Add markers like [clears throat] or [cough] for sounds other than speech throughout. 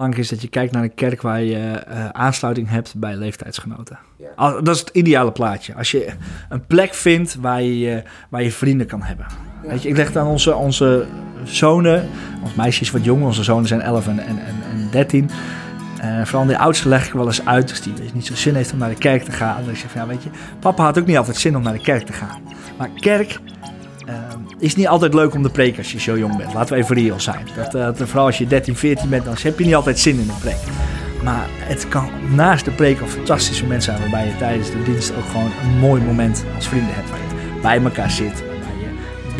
Belangrijk is dat je kijkt naar een kerk waar je eh, aansluiting hebt bij leeftijdsgenoten. Dat is het ideale plaatje. Als je een plek vindt waar je, eh, waar je vrienden kan hebben. Weet je, ik leg het aan onze, onze zonen, ons meisje is wat jonger, onze zonen zijn 11 en, en, en, en 13. En vooral die oudste leg ik wel eens uit, dus die niet zo zin heeft om naar de kerk te gaan. Zeg ik van, ja, weet je, papa had ook niet altijd zin om naar de kerk te gaan. Maar kerk eh, is niet altijd leuk om te preken als je zo jong bent. Laten we even real zijn. Eh, dat, vooral als je 13, 14 bent, dan heb je niet altijd zin in een preek. Maar het kan naast de preek een fantastisch moment zijn waarbij je tijdens de dienst ook gewoon een mooi moment als vrienden hebt. Waar je bij elkaar zit.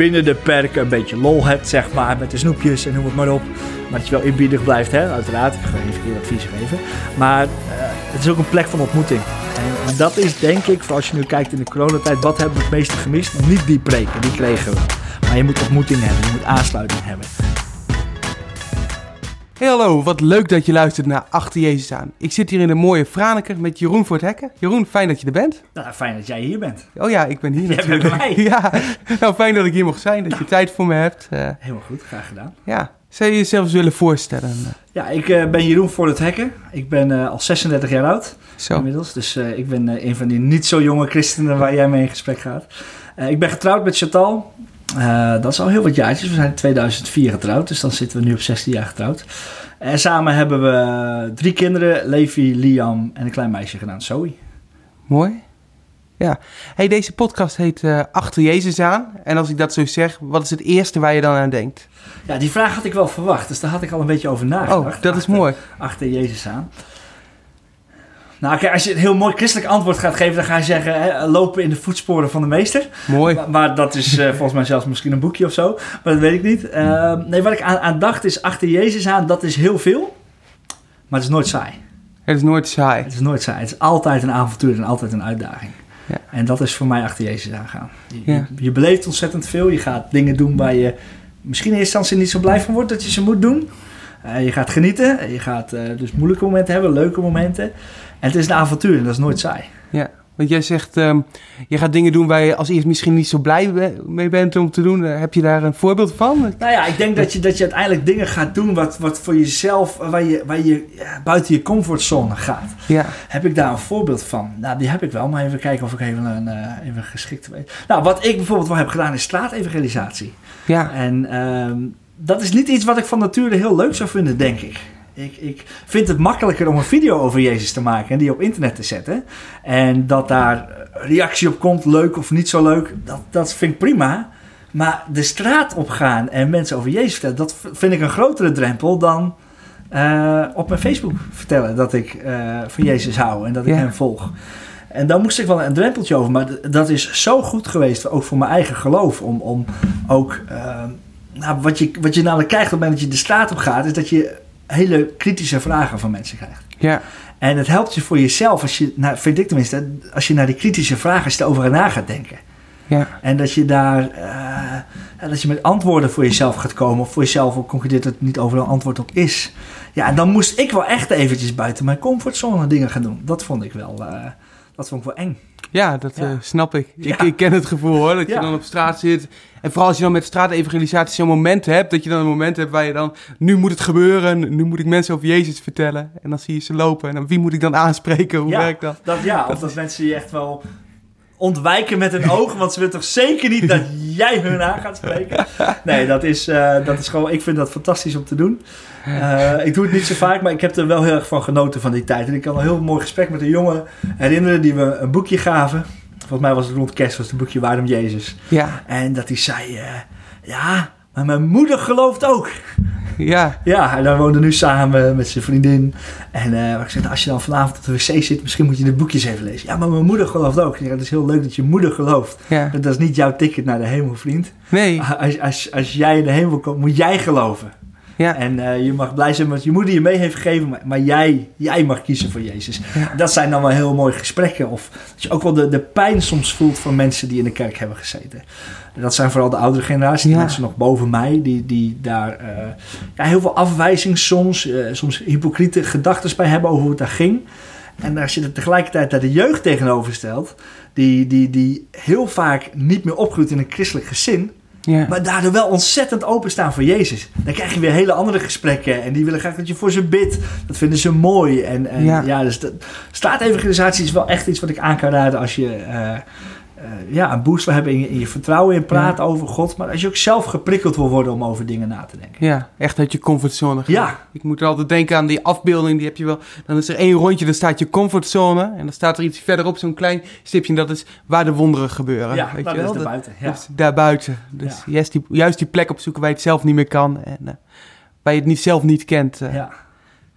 Binnen de perken een beetje lol hebt, zeg maar, met de snoepjes en noem het maar op. Maar dat je wel inbiedig blijft, hè? uiteraard. Ik ga geen verkeerd advies geven. Maar eh, het is ook een plek van ontmoeting. En, en dat is denk ik, voor als je nu kijkt in de coronatijd, wat hebben we het meeste gemist? Niet die preken, die kregen we. Maar je moet ontmoeting hebben, je moet aansluiting hebben. Hey hallo, wat leuk dat je luistert naar Achter Jezus aan. Ik zit hier in de mooie Franeker met Jeroen voor het hekken. Jeroen, fijn dat je er bent. Nou, fijn dat jij hier bent. Oh ja, ik ben hier Jij natuurlijk. bent bij mij. [laughs] Ja, nou fijn dat ik hier mocht zijn, dat je tijd voor me hebt. Eh, Helemaal goed, graag gedaan. ja, zou je jezelf eens willen voorstellen? Ja, ik eh, ben Jeroen voor het Hekken. Ik ben eh, al 36 jaar oud Zo, inmiddels. Dus ik ben een van die niet zo jonge christenen waar jij mee in gesprek gaat. Ik ben getrouwd met Chantal. Eh, dat is al heel wat jaartjes. We zijn in 2004 getrouwd, dus dan zitten we nu op 16 jaar getrouwd. En samen hebben we drie kinderen, Levi, Liam en een klein meisje genaamd Zoe. mooi. Ja, hey, deze podcast heet eh, Achter Jezus aan. En als ik dat zo zeg, wat is het eerste waar je dan aan denkt? Ja, die vraag had ik wel verwacht, dus daar had ik al een beetje over nagedacht. Oh, dat is Achter- mooi. achter Jezus aan. Nou, kijk, als je een heel mooi christelijk antwoord gaat geven, dan ga je zeggen: hè, lopen in de voetsporen van de meester. Mooi. Maar, maar dat is eh, volgens mij zelfs misschien een boekje of zo, maar dat weet ik niet. Eh, nee, wat ik aan, aan dacht is: achter Jezus aan, dat is heel veel, maar het is nooit saai. Het is nooit saai. Het is nooit saai. Het is altijd een avontuur en altijd een uitdaging. Ja. En dat is voor mij achter Jezus aangaan. Je, Ja. je, je beleeft ontzettend veel. Je gaat dingen doen waar je misschien in eerste instantie niet zo blij van wordt dat je ze moet doen. Eh, je gaat genieten. Je gaat eh, dus moeilijke momenten hebben, leuke momenten. En het is een avontuur en dat is nooit saai. Want jij zegt, ehm, je gaat dingen doen waar je als eerst misschien niet zo blij mee bent om te doen. Eh, heb je daar een voorbeeld van? Nou ja, ik denk dat je, dat je uiteindelijk dingen gaat doen wat, wat voor jezelf, waar je, waar je ja, buiten je comfortzone gaat. Ja, Heb ik daar een voorbeeld van? Nou, die heb ik wel, maar even kijken of ik even een eh, even geschikt weet. Nou, wat ik bijvoorbeeld wel heb gedaan is straatevangelisatie. ja, En ehm, dat is niet iets wat ik van nature heel leuk zou vinden, denk ik. Ik, ik vind het makkelijker om een video over Jezus te maken en die op internet te zetten. En dat daar reactie op komt, leuk of niet zo leuk, dat, dat vind ik prima. Maar de straat op gaan en mensen over Jezus vertellen, dat vind ik een grotere drempel dan eh, op mijn Facebook vertellen dat ik eh, van Jezus hou en dat ik Ja. hem volg. En daar moest ik wel een drempeltje over. Maar dat is zo goed geweest, ook voor mijn eigen geloof. Om, om ook, eh, nou, wat, je, wat je namelijk krijgt op het moment dat je de straat op gaat, is dat je hele kritische vragen van mensen krijgt. ja, En het helpt je voor jezelf, als je, nou, vind ik tenminste, als je naar die kritische vragen als je erover na gaat denken. ja, En dat je daar, eh, dat je met antwoorden voor jezelf gaat komen. Of voor jezelf ook concludeert dat het niet overal een antwoord op is. Ja, en dan moest ik wel echt eventjes buiten mijn comfortzone dingen gaan doen. Dat vond ik wel, eh, dat vond ik wel eng. Ja, dat Ja. eh, snap ik. ik. Ja. Ik ken het gevoel hoor, dat Ja. je dan op straat zit. En vooral als je dan met straatevangelisatie zo'n moment hebt, dat je dan een moment hebt waar je dan, nu moet het gebeuren, nu moet ik mensen over Jezus vertellen. En dan zie je ze lopen en dan, wie moet ik dan aanspreken, hoe werkt dat? Dat ja, of dat mensen je echt wel ontwijken met hun ogen, want ze willen toch zeker niet dat jij hun aan gaat spreken. Nee, dat is, eh, dat is gewoon, ik vind dat fantastisch om te doen. Eh, ik doe het niet zo vaak, maar ik heb er wel heel erg van genoten van die tijd. En ik kan een heel mooi gesprek met een jongen herinneren die we een boekje gaven. Volgens mij was het rond kerst, was het boekje Waarom Jezus. Ja, En dat hij zei, eh, ja, maar mijn moeder gelooft ook. ja, Ja, en dan woonde nu samen met zijn vriendin. En eh, ik zei, als je dan vanavond op de wc zit, misschien moet je de boekjes even lezen. Ja, maar mijn moeder gelooft ook. Ja, het is heel leuk dat je moeder gelooft. ja. Dat is niet jouw ticket naar de hemel, vriend. Nee, Als, als, als jij in de hemel komt, moet jij geloven. Ja, En eh, je mag blij zijn met wat je moeder je mee heeft gegeven, maar, maar jij, jij mag kiezen voor Jezus. Ja. Dat zijn dan wel heel mooie gesprekken. Of dat je ook wel de, de pijn soms voelt van mensen die in de kerk hebben gezeten. Dat zijn vooral de oudere generatie, Ja. mensen nog boven mij, die, die daar eh, ja, heel veel afwijzing soms, eh, soms hypocriete gedachten bij hebben over hoe het daar ging. En als je er tegelijkertijd daar de jeugd tegenover stelt, die, die, die heel vaak niet meer opgroeit in een christelijk gezin, Ja. Maar daardoor wel ontzettend openstaan voor Jezus. Dan krijg je weer hele andere gesprekken. En die willen graag dat je voor ze bidt. Dat vinden ze mooi. En, en Ja. ja. dus de, straatevangelisatie is wel echt iets wat ik aan kan raden als je eh, eh, ja, een boost wil hebben in je, in je vertrouwen in praten over God. Maar als je ook zelf geprikkeld wil worden om over dingen na te denken. Ja, echt uit je comfortzone gaan. Ja. Ik moet er altijd denken aan die afbeelding, die heb je wel. Dan is er één rondje, dan staat je comfortzone. En dan staat er iets verderop, zo'n klein stipje. En dat is waar de wonderen gebeuren. Ja, weet nou, je dat wel? is Dat- erbuiten. Ja. Dus daarbuiten. Dus Ja. juist, die, juist die plek opzoeken waar je het zelf niet meer kan. En eh, waar je het niet, zelf niet kent. eh. Ja.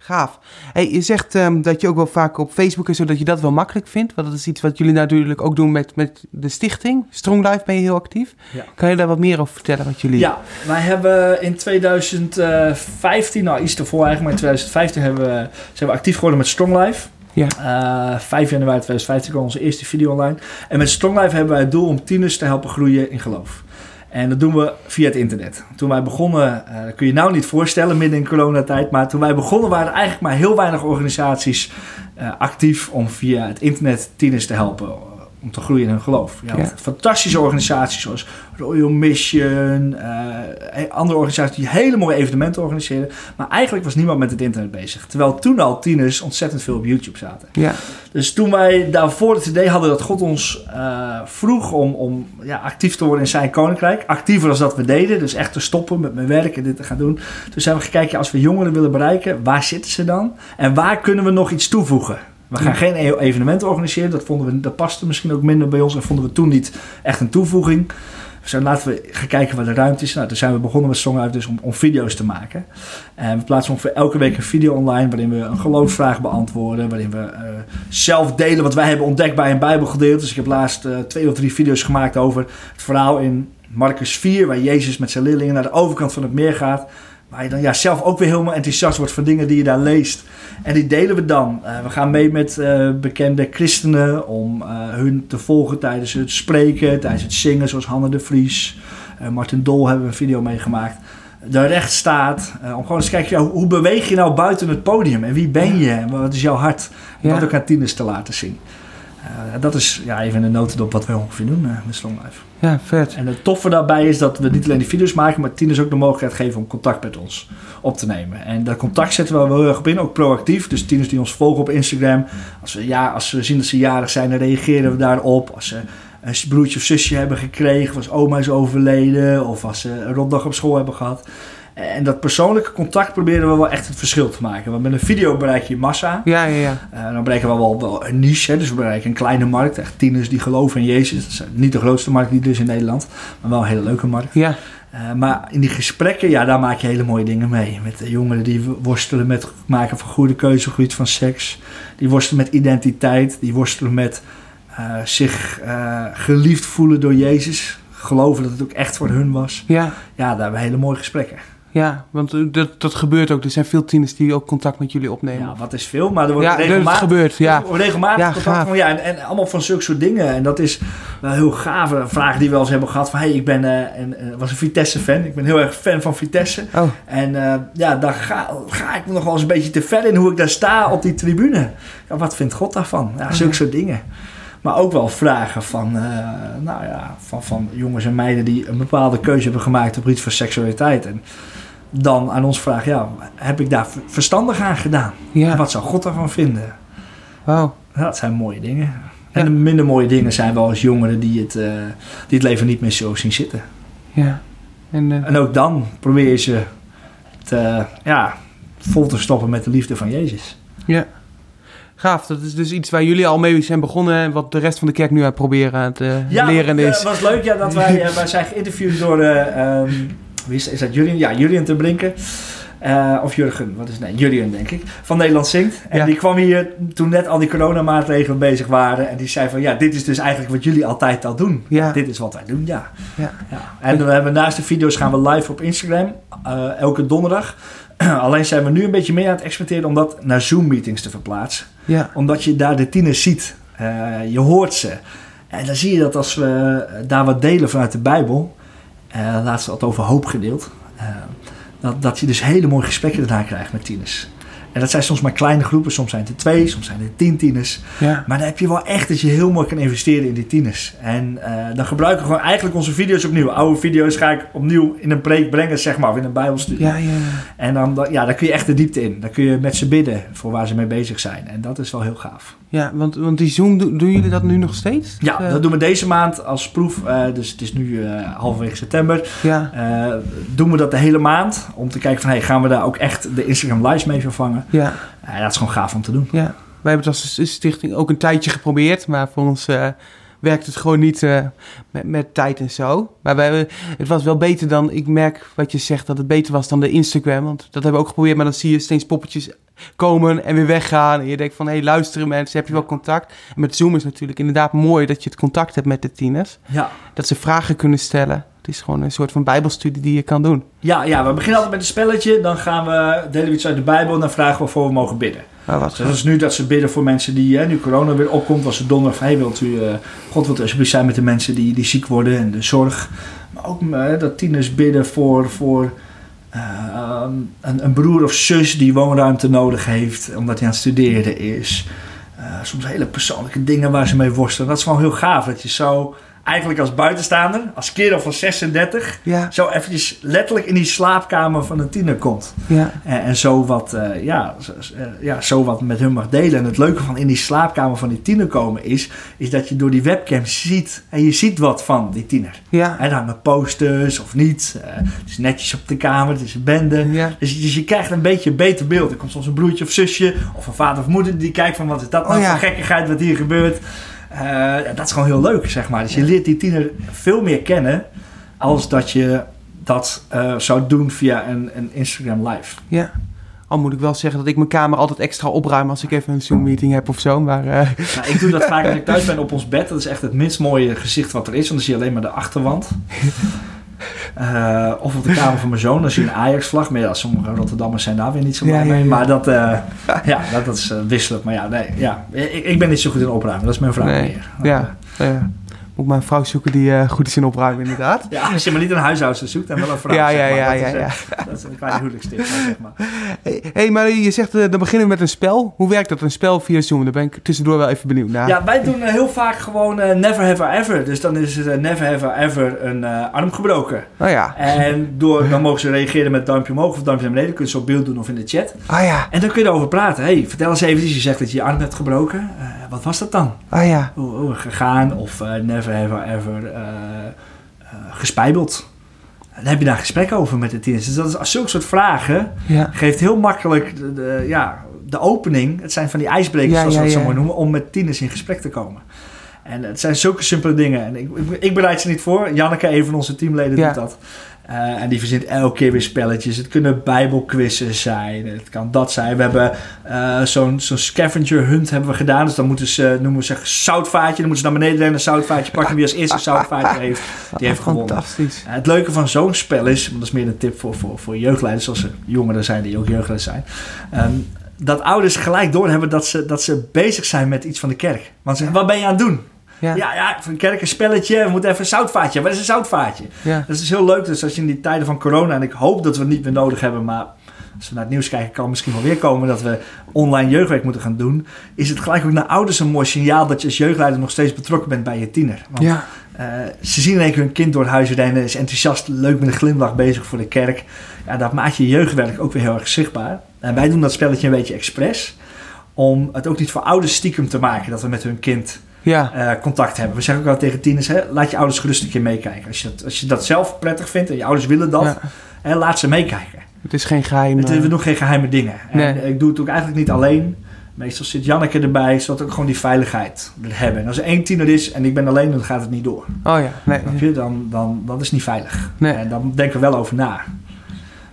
Gaaf. Hey, je zegt ehm, dat je ook wel vaak op Facebook en zo dat je dat wel makkelijk vindt. Want dat is iets wat jullie natuurlijk ook doen met, met de stichting. Strong Life ben je heel actief. Ja. Kan je daar wat meer over vertellen wat jullie... Ja, wij hebben in 2015, nou iets ervoor eigenlijk, maar in 2015 hebben we, zijn we actief geworden met Strong Life. Ja. Eh, 5 januari 2015 kwam onze eerste video online. En met Strong Life hebben wij het doel om tieners te helpen groeien in geloof. En dat doen we via het internet. Toen wij begonnen, eh, dat kun je nou niet voorstellen midden in coronatijd, maar toen wij begonnen waren eigenlijk maar heel weinig organisaties eh, actief om via het internet tieners te helpen. Eh, Om te groeien in hun geloof. Ja, Ja. Fantastische organisaties zoals Royal Mission, eh, andere organisaties die hele mooie evenementen organiseren. Maar eigenlijk was niemand met het internet bezig. Terwijl toen al tieners ontzettend veel op YouTube zaten. Ja. Dus toen wij daarvoor het idee hadden dat God ons eh, vroeg om, om ja, actief te worden in zijn koninkrijk. Actiever dan dat we deden. Dus echt te stoppen met mijn werk en dit te gaan doen. Toen zijn we gekeken, als we jongeren willen bereiken, waar zitten ze dan? En waar kunnen we nog iets toevoegen? We gaan geen e- evenementen organiseren. Dat, vonden we, dat paste misschien ook minder bij ons. En vonden we toen niet echt een toevoeging. Dus laten we gaan kijken waar de ruimte is. Nou, toen zijn we begonnen met Song Uit dus om, om video's te maken. En we plaatsen ongeveer elke week een video online waarin we een geloofsvraag beantwoorden. Waarin we eh, zelf delen wat wij hebben ontdekt bij een Bijbelgedeelte. Dus ik heb laatst eh, twee of drie video's gemaakt over het verhaal in Marcus 4, waar Jezus met zijn leerlingen naar de overkant van het meer gaat. Waar je dan ja, zelf ook weer helemaal enthousiast wordt van dingen die je daar leest. En die delen we dan. Eh, we gaan mee met eh, bekende christenen om eh, hun te volgen tijdens het spreken, tijdens het zingen, zoals Hanne de Vries. Martin Dol hebben we een video meegemaakt. De recht staat. om gewoon eens te kijken, ja, hoe beweeg je nou buiten het podium? En wie ben je? En wat is jouw hart? Om Ja. dat ook aan tieners te laten zien. Eh, dat is ja, even een notendop wat wij ongeveer doen eh, met Strong Life. Ja, vet. En het toffe daarbij is dat we niet alleen die video's maken, maar tieners ook de mogelijkheid geven om contact met ons op te nemen. En dat contact zetten we wel heel erg op in, ook proactief. Dus tieners die ons volgen op Instagram, als we, ja, als we zien dat ze jarig zijn, dan reageren we daarop. Als ze een broertje of zusje hebben gekregen, of als oma is overleden, of als ze een rotdag op school hebben gehad. En dat persoonlijke contact proberen we wel echt het verschil te maken. Want met een video bereik je massa. Ja, ja, ja. Eh, dan bereiken we wel, wel een niche, hè, dus we bereiken een kleine markt. Echt tieners die geloven in Jezus. Dat is niet de grootste markt die er is in Nederland, maar wel een hele leuke markt. Ja, Eh, maar in die gesprekken, ja, daar maak je hele mooie dingen mee. Met de jongeren die worstelen met het maken van goede keuzes op het gebied van seks. Die worstelen met identiteit. Die worstelen met eh, zich eh, geliefd voelen door Jezus. Geloven dat het ook echt voor hun was. ja. Ja, daar hebben we hele mooie gesprekken. Ja, want eh, dat, dat gebeurt ook. Er zijn veel tieners die ook contact met jullie opnemen. Ja, wat is veel, maar er wordt Ja, regelmatig... gebeurt, ja. Er wordt regelmatig Ja, contact gaaf. van, ja, en, en allemaal van zulke soort dingen. En dat is wel heel gaaf. Een vraag die we wel eens hebben gehad van... Hey, ik ben, eh, en, eh, was een Vitesse-fan. Ik ben heel erg fan van Vitesse. Oh, En ja, daar ga, ga ik nog wel eens een beetje te ver in hoe ik daar sta op die tribune. Ja, wat vindt God daarvan? Ja, zulke soort dingen. Maar ook wel vragen van, nou ja, van, van jongens en meiden die een bepaalde keuze hebben gemaakt op iets van seksualiteit. En dan aan ons vragen, ja, heb ik daar ver- verstandig aan gedaan? ja. En wat zou God daarvan vinden? Ja, dat zijn mooie dingen. En Ja. de minder mooie dingen zijn wel als jongeren die het, eh, die het leven niet meer zo zien zitten. Ja. En, eh, En ook dan probeer je ze te, ja, vol te stoppen met de liefde van Jezus. ja. Gaaf. Dat is dus iets waar jullie al mee zijn begonnen. En wat de rest van de kerk nu aan het proberen aan het eh, leren het is. was leuk ja, dat wij, eh, wij zijn geïnterviewd door, eh, ehm, wie is, is dat Julian? Ja, Julian te Brinken. Eh, of Jurgen, wat is het? Nee, Julian denk ik. Van Nederland Zingt. En Ja. die kwam hier toen net al die coronamaatregelen bezig waren. En die zei van, ja, dit is dus eigenlijk wat jullie altijd al doen. Ja. Dit is wat wij doen, ja. Ja. En we hebben naast de video's gaan we live op Instagram. eh, elke donderdag. [clears throat] Alleen zijn we nu een beetje meer aan het experimenteren om dat naar Zoom-meetings te verplaatsen Ja. omdat je daar de tieners ziet. Eh, je hoort ze. En dan zie je dat als we daar wat delen vanuit de Bijbel. Eh laatst had over hoop gedeeld. eh, dat, dat je dus hele mooie gesprekken daarna krijgt met tieners. En dat zijn soms maar kleine groepen. Soms zijn het er twee, soms zijn het er tien tieners. Ja. Maar dan heb je wel echt dat je heel mooi kan investeren in die tieners. En eh, dan gebruiken we gewoon eigenlijk onze video's opnieuw. Oude video's ga ik opnieuw in een preek brengen, zeg maar, of in een bijbelstudie. Ja, ja. En dan, ja, dan kun je echt de diepte in. Dan kun je met ze bidden voor waar ze mee bezig zijn. En dat is wel heel gaaf. Ja, want, want die Zoom, do- doen jullie dat nu nog steeds? Ja, Eh, dat doen we deze maand als proef. Eh, dus het is nu halverwege september. Ja, doen we dat de hele maand. Om te kijken van, hey, gaan we daar ook echt de Instagram lives mee vervangen? Ja, Eh, dat is gewoon gaaf om te doen. ja. Wij hebben het als stichting ook een tijdje geprobeerd, maar voor ons eh, werkt het gewoon niet eh, met, met tijd en zo. Maar wij, hebben- het was wel beter dan, ik merk wat je zegt, dat het beter was dan de Instagram. Want dat hebben we ook geprobeerd, maar dan zie je steeds poppetjes komen en weer weggaan. En je denkt van, hé, luisteren mensen, heb je wel contact? En met Zoom is natuurlijk inderdaad mooi dat je het contact hebt met de tieners. Ja. Dat ze vragen kunnen stellen. Het is gewoon een soort van bijbelstudie die je kan doen. Ja, ja, we beginnen altijd met een spelletje. Dan gaan we, delen we iets uit de Bijbel en dan vragen we waarvoor we mogen bidden. Maar wat Dus dat is nu dat ze bidden voor mensen die, hè, nu corona weer opkomt, was het donderdag van, hey, wilt u, eh, God wilt u alsjeblieft zijn met de mensen die, die ziek worden en de zorg. Maar ook eh, dat tieners bidden voor, voor eh, een, een broer of zus die woonruimte nodig heeft, omdat hij aan het studeren is. Eh, soms hele persoonlijke dingen waar ze mee worstelen. Dat is gewoon heel gaaf, dat je zo eigenlijk als buitenstaander, als kerel van 36, Ja, zo eventjes letterlijk in die slaapkamer van een tiener komt. ja, En, en zo, wat, eh, ja, zo, eh, ja, zo wat met hun mag delen. En het leuke van in die slaapkamer van die tiener komen is, is dat je door die webcam ziet. En je ziet wat van die tiener. ja, En dan met posters of niet. Eh, het is netjes op de kamer, het is een bende. ja. Dus, dus je krijgt een beetje een beter beeld. Er komt soms een broertje of zusje of een vader of moeder die kijkt van wat is dat nou Oh voor gekkigheid wat hier gebeurt. Ja, dat is gewoon heel leuk, zeg maar. Dus je leert die tiener veel meer kennen als dat je dat eh, zou doen via een, een Instagram live. Ja. Al moet ik wel zeggen dat ik mijn kamer altijd extra opruim als ik even een Zoom-meeting heb of zo. Maar eh, [laughs] Nou, ik doe dat vaak als ik [laughs] thuis ben op ons bed. Dat is echt het minst mooie gezicht wat er is. Want dan zie je alleen maar de achterwand. [laughs] Eh, of op de kamer van mijn zoon, dan zie je een Ajax-vlag. Maar ja, sommige Rotterdammers zijn daar weer niet zo blij Ja, ja, mee. ja. Maar dat, eh, ja, dat, dat is eh, wisselend. Maar ja, nee, ja. Ik, ik ben niet zo goed in opruimen. Dat is mijn vrouw Nee, meer. ja, eh, moet ik maar een vrouw zoeken die eh, goed is in opruimen inderdaad. Ja, als je maar niet een huishoudster zoekt, dan wel een vrouw. Ja, ja, ja, dat, ja, is, eh, ja. [laughs] dat is een kleine huwelijkstip, zeg maar. Hey, hey, maar je zegt, eh, dan beginnen we met een spel. Hoe werkt dat, een spel via Zoom? Daar ben ik tussendoor wel even benieuwd naar. Ja, wij doen heel vaak gewoon never have I ever. Dus dan is het never have I ever een arm gebroken. Oh ja, En door, dan mogen ze reageren met duimpje omhoog of duimpje naar beneden. Kun je zo op beeld doen of in de chat. ah ja, En dan kun je erover praten. hey, vertel eens even, je zegt dat je je arm hebt gebroken. Wat was dat dan? ah ja. Hoe, gegaan of eh, never I ever eh, eh, gespijbeld? Dan heb je daar gesprek over met de tieners. Dus dat is zulke soort vragen Ja, geeft heel makkelijk de, de- ja, de opening. Het zijn van die ijsbrekers, Ja, zoals we dat zo mooi noemen, om met tieners in gesprek te komen. En het zijn zulke simpele dingen. En ik, ik, ik bereid ze niet voor. Janneke, een van onze teamleden, doet dat. Eh, en die verzint elke keer weer spelletjes. Het kunnen bijbelquizzen zijn. Het kan dat zijn. We hebben eh, zo'n zo'n scavenger hunt hebben we gedaan. Dus dan moeten ze, noemen we zeggen, zoutvaatje. Dan moeten ze naar beneden rennen, een zoutvaatje pakken. Wie als eerste zoutvaatje heeft, die heeft gewonnen. fantastisch. Uh, het leuke van zo'n spel is, want dat is meer een tip voor, voor, voor jeugdleiders, zoals er jongeren zijn die ook jeugdleiders zijn. ehm, dat ouders gelijk doorhebben dat ze, dat ze bezig zijn met iets van de kerk. Want ze zeggen, wat ben je aan het doen? Ja, Ja, ja, van kerk een spelletje, we moeten even een zoutvaatje. Wat is een zoutvaatje? ja. Dat is heel leuk, dus als je in die tijden van corona, en ik hoop dat we het niet meer nodig hebben, maar als we naar het nieuws kijken, kan misschien wel weer komen dat we online jeugdwerk moeten gaan doen. Is het gelijk ook naar ouders een mooi signaal dat je als jeugdleider nog steeds betrokken bent bij je tiener. Want ja. eh, ze zien in één keer hun kind door het huis rennen, is enthousiast, leuk met een glimlach bezig voor de kerk. Ja, dat maakt je jeugdwerk ook weer heel erg zichtbaar. En wij doen dat spelletje een beetje expres, om het ook niet voor ouders stiekem te maken dat we met hun kind ja. eh, contact hebben. We zeggen ook wel tegen tieners, hè, laat je ouders gerust een keer meekijken. Als je, dat, als je dat zelf prettig vindt en je ouders willen dat, Ja. hè, laat ze meekijken. Het is geen geheim. Het, we doen geen geheime dingen. En ik doe het ook eigenlijk niet alleen. Meestal zit Janneke erbij, zodat ook gewoon die veiligheid hebben. En als er één tiener is en ik ben alleen, dan gaat het niet door. Oh ja, nee. Je? Dan, dan, dan is het niet veilig. Nee. En dan denken we wel over na.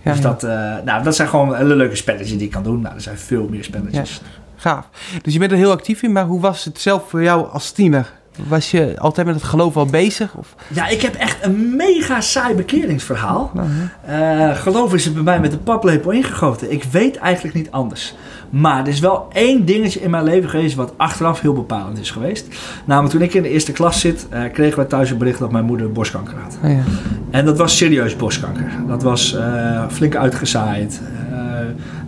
Ja, dus ja. Dat, eh, nou, dat zijn gewoon hele leuke spelletjes die ik kan doen. Nou, er zijn veel meer spelletjes. Gaaf. Dus je bent er heel actief in, maar hoe was het zelf voor jou als tiener? Was je altijd met het geloof al bezig? Of? Ja, ik heb echt een mega saai bekeringsverhaal. Nou? Eh, geloof is er bij mij met de paplepel ingegoten. Ik weet eigenlijk niet anders. Maar er is wel één dingetje in mijn leven geweest wat achteraf heel bepalend is geweest. Namelijk toen ik in de eerste klas zit, eh, kregen wij thuis een bericht dat mijn moeder borstkanker had. Oh, ja. En dat was serieus borstkanker. Dat was eh, flink uitgezaaid.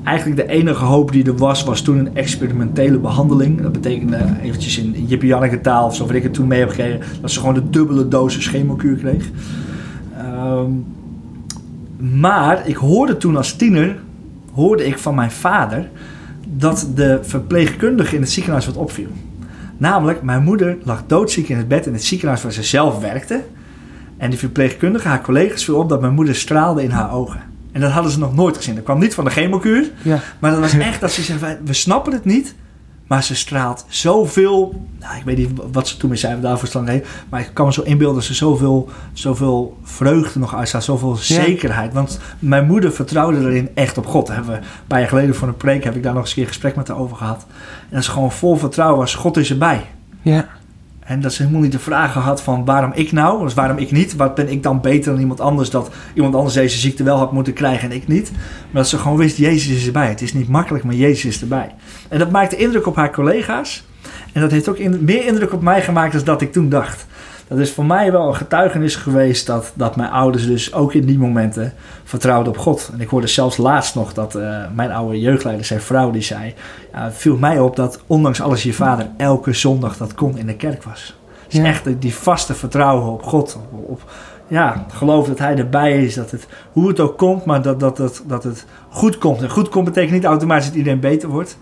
Eigenlijk de enige hoop die er was, was toen een experimentele behandeling. Dat betekende eventjes in, Jippie Janneke taal, of zover ik het toen mee heb gekregen, dat ze gewoon de dubbele dosis chemokuur kreeg. Ehm, maar ik hoorde toen als tiener, hoorde ik van mijn vader, dat de verpleegkundige in het ziekenhuis wat opviel. Namelijk, mijn moeder lag doodziek in het bed in het ziekenhuis waar ze zelf werkte. En die verpleegkundige, haar collega's, viel op dat mijn moeder straalde in haar ogen. En dat hadden ze nog nooit gezien. Dat kwam niet van de chemokuur. Ja. Maar dat was echt dat ze zeiden, we snappen het niet. Maar ze straalt zoveel... Nou, ik weet niet wat ze toen mee zei, daarvoor stand heeft. Maar ik kan me zo inbeelden dat ze zoveel, zoveel vreugde nog uitstaat. Zoveel zekerheid. Want mijn moeder vertrouwde erin echt op God. Hebben we een paar jaar geleden voor een preek... heb ik daar nog eens een keer gesprek met haar over gehad. En dat ze gewoon vol vertrouwen was. God is erbij. Ja. En dat ze helemaal niet de vragen had van waarom ik nou, dus waarom ik niet. Wat ben ik dan beter dan iemand anders dat iemand anders deze ziekte wel had moeten krijgen en ik niet. Maar dat ze gewoon wist, Jezus is erbij. Het is niet makkelijk, maar Jezus is erbij. En dat maakte indruk op haar collega's. En dat heeft ook meer indruk op mij gemaakt dan dat ik toen dacht. Dat is voor mij wel een getuigenis geweest dat, dat mijn ouders dus ook in die momenten vertrouwden op God. En ik hoorde zelfs laatst nog dat uh, mijn oude jeugdleider, zijn vrouw, die zei... Het viel mij op dat ondanks alles je vader elke zondag dat kon in de kerk was. Dus ja. echt die vaste vertrouwen op God. Op, op, ja, geloof dat hij erbij is. Dat het, hoe het ook komt, maar dat, dat, dat, dat het goed komt. En goed komt betekent niet automatisch dat iedereen beter wordt.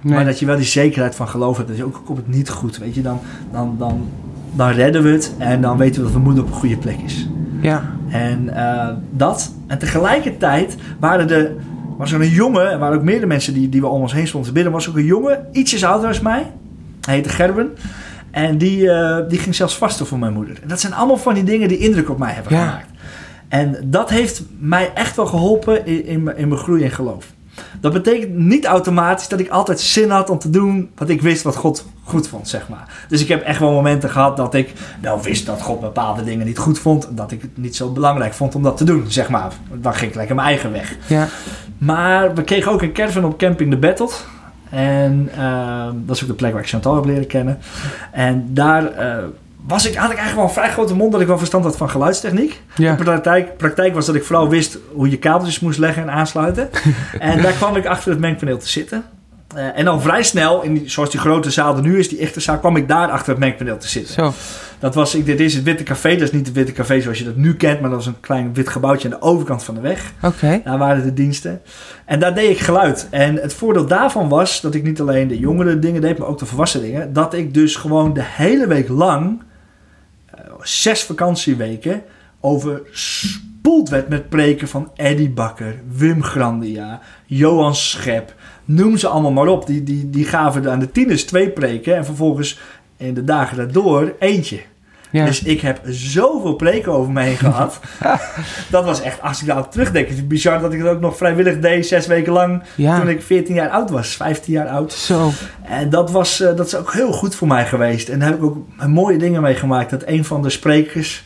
Nee. Maar dat je wel die zekerheid van geloof hebt. Dat je ook komt het niet goed. Weet je, dan, dan, dan, dan redden we het. En dan weten we dat mijn moeder op een goede plek is. Ja. En uh, dat. En tegelijkertijd waren er, was er een jongen. Er waren ook meerdere mensen die, die we om ons heen stonden te bidden. was ook een jongen, ietsjes ouder als mij. Hij heette Gerben. En die, uh, die ging zelfs vasten voor mijn moeder. En dat zijn allemaal van die dingen die indruk op mij hebben Ja. gemaakt. En dat heeft mij echt wel geholpen in, in, mijn- in mijn groei in geloof. Dat betekent niet automatisch dat ik altijd zin had om te doen wat ik wist wat God goed vond, zeg maar. Dus ik heb echt wel momenten gehad dat ik wel wist dat God bepaalde dingen niet goed vond. Dat ik het niet zo belangrijk vond om dat te doen, zeg maar. Dan ging ik lekker mijn eigen weg. Ja. Maar we kregen ook een caravan op camping De Battle. En eh, dat is ook de plek waar ik Chantal heb leren kennen. En daar eh, was ik, had ik eigenlijk wel een vrij grote mond dat ik wel verstand had van geluidstechniek. Ja. De praktijk, praktijk was dat ik vooral wist hoe je kabeltjes moest leggen en aansluiten. [laughs] en daar kwam ik achter het mengpaneel te zitten. Eh, en dan vrij snel, in die, zoals die grote zaal er nu is, die echte zaal, kwam ik daar achter het mengpaneel te zitten. Zo. Dat was, ik, dit is het Witte Café. Dat is niet het Witte Café zoals je dat nu kent, maar dat was een klein wit gebouwtje aan de overkant van de weg. Oké. Daar waren de diensten. En daar deed ik geluid. En het voordeel daarvan was dat ik niet alleen de jongere dingen deed, maar ook de volwassen dingen. Dat ik dus gewoon de hele week lang, zes vakantieweken, overspoeld werd met preken van Eddie Bakker, Wim Grandia, Johan Schep. Noem ze allemaal maar op. Die, die, die gaven aan de tieners twee preken en vervolgens in de dagen daardoor eentje. Ja. Dus ik heb zoveel preken over me heen gehad. [laughs] dat was echt, als ik daarop terugdenk, is het bizar dat ik het ook nog vrijwillig deed, zes weken lang, ja. toen ik 14 jaar oud was, 15 jaar oud. Zo. En dat, was, eh, dat is ook heel goed voor mij geweest. En daar heb ik ook mooie dingen meegemaakt. Dat een van de sprekers,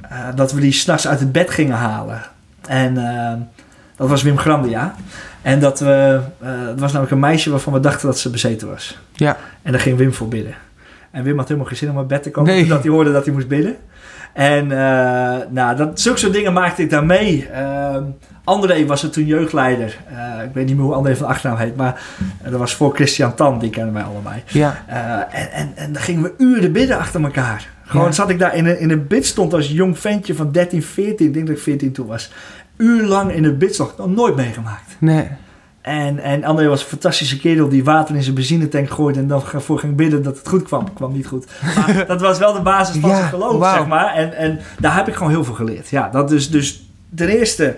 eh, dat we die s'nachts uit het bed gingen halen. En eh, dat was Wim Grandia. En dat we, het was namelijk een meisje waarvan we dachten dat ze bezeten was. Ja. En daar ging Wim voor bidden. En Wim had helemaal geen zin om uit bed te komen. Nee. Toen dat hij hoorde dat hij moest bidden. En eh, nou, dat, zulke soort dingen maakte ik daar mee. Ehm, André was er toen jeugdleider. Eh, ik weet niet meer hoe André van de achternaam heet. Maar eh, dat was voor Christian Tan. Die kennen wij allebei. Ja. En, en, en dan gingen we uren bidden achter elkaar. Gewoon Ja. zat ik daar in een, in een bidstond als jong ventje van 13, 14. Ik denk dat ik 14 toen was. Uurlang in een bidstond. Nog nooit meegemaakt. Nee. En, en André was een fantastische kerel die water in zijn benzinetank gooide en dan voor ging bidden dat het goed kwam. kwam niet goed. Maar [laughs] dat was wel de basis van Ja, zijn geloof, zeg maar. En, en daar heb ik gewoon heel veel geleerd. Ja, dat dus, dus ten eerste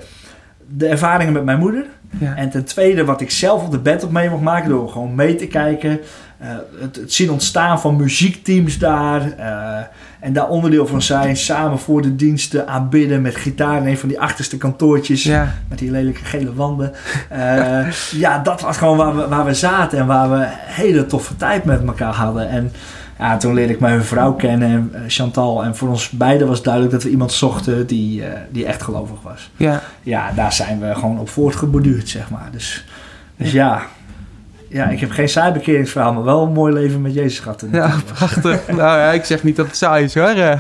de ervaringen met mijn moeder. Ja. En ten tweede wat ik zelf op de bed op mee mocht maken door gewoon mee te kijken. Eh, het, het zien ontstaan van muziekteams daar. eh, en daar onderdeel van zijn. Samen voor de diensten aanbidden met gitaar in een van die achterste kantoortjes. Ja. Met die lelijke gele wanden. Eh, ja, dat was gewoon waar we, waar we zaten. En waar we een hele toffe tijd met elkaar hadden. En ja, toen leerde ik mijn vrouw kennen, en, Chantal. En voor ons beiden was duidelijk dat we iemand zochten die, die echt gelovig was. Ja. Ja, daar zijn we gewoon op voortgeborduurd, zeg maar. Dus, dus ja. ja, ik heb geen saai maar wel een mooi leven met Jezus gehad. Ja, prachtig. [laughs] nou ja, ik zeg niet dat het saai is hoor.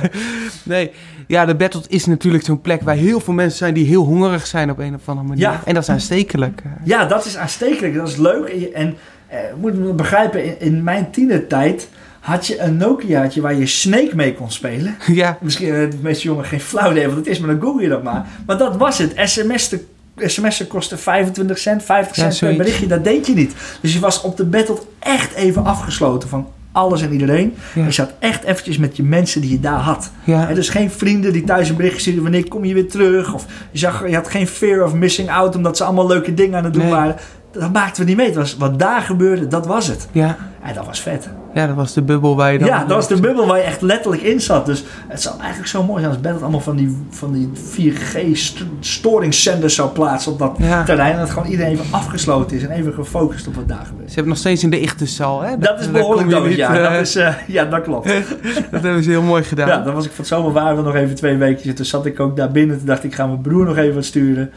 nee, ja, de Battle is natuurlijk zo'n plek waar heel veel mensen zijn die heel hongerig zijn op een of andere manier. Ja. En dat is aanstekelijk. Ja, dat is aanstekelijk. Dat is leuk. En, en eh, moet je begrijpen, in, in mijn tienertijd had je een Nokiaatje waar je Snake mee kon spelen. [laughs] Ja. Misschien hebben de meeste jongen geen flauw idee wat het is, maar dan google je dat maar. Maar dat was het. SMS sms'en kostte 25 cent, 50 cent per berichtje. Dat deed je niet. Dus je was op de battle echt even afgesloten van alles en iedereen. Je zat echt eventjes met je mensen die je daar had. Ja. dus geen vrienden die thuis een berichtje stuurden wanneer kom je weer terug. Of je, zag, je had geen fear of missing out omdat ze allemaal leuke dingen aan het doen waren dat maakten we niet mee. Het was, wat daar gebeurde, dat was het. Ja. En dat was vet. Ja, dat was de bubbel waar je dan... Ja, dat was de bubbel waar je echt letterlijk in zat. Dus het zou eigenlijk zo mooi zijn als Bed allemaal van die, van die 4G-storingszenders zou plaatsen op dat terrein. En dat gewoon iedereen even afgesloten is en even gefocust op wat daar gebeurt. Ze hebben nog steeds in de zaal, hè? Dat, is behoorlijk dood, ja. Dat is, uh, ja, dat klopt. [laughs] dat hebben ze heel mooi gedaan. Ja, dan was ik van het zomer waren we nog even twee weken. Toen zat ik ook daar binnen. Toen dacht ik, ga mijn broer nog even wat sturen.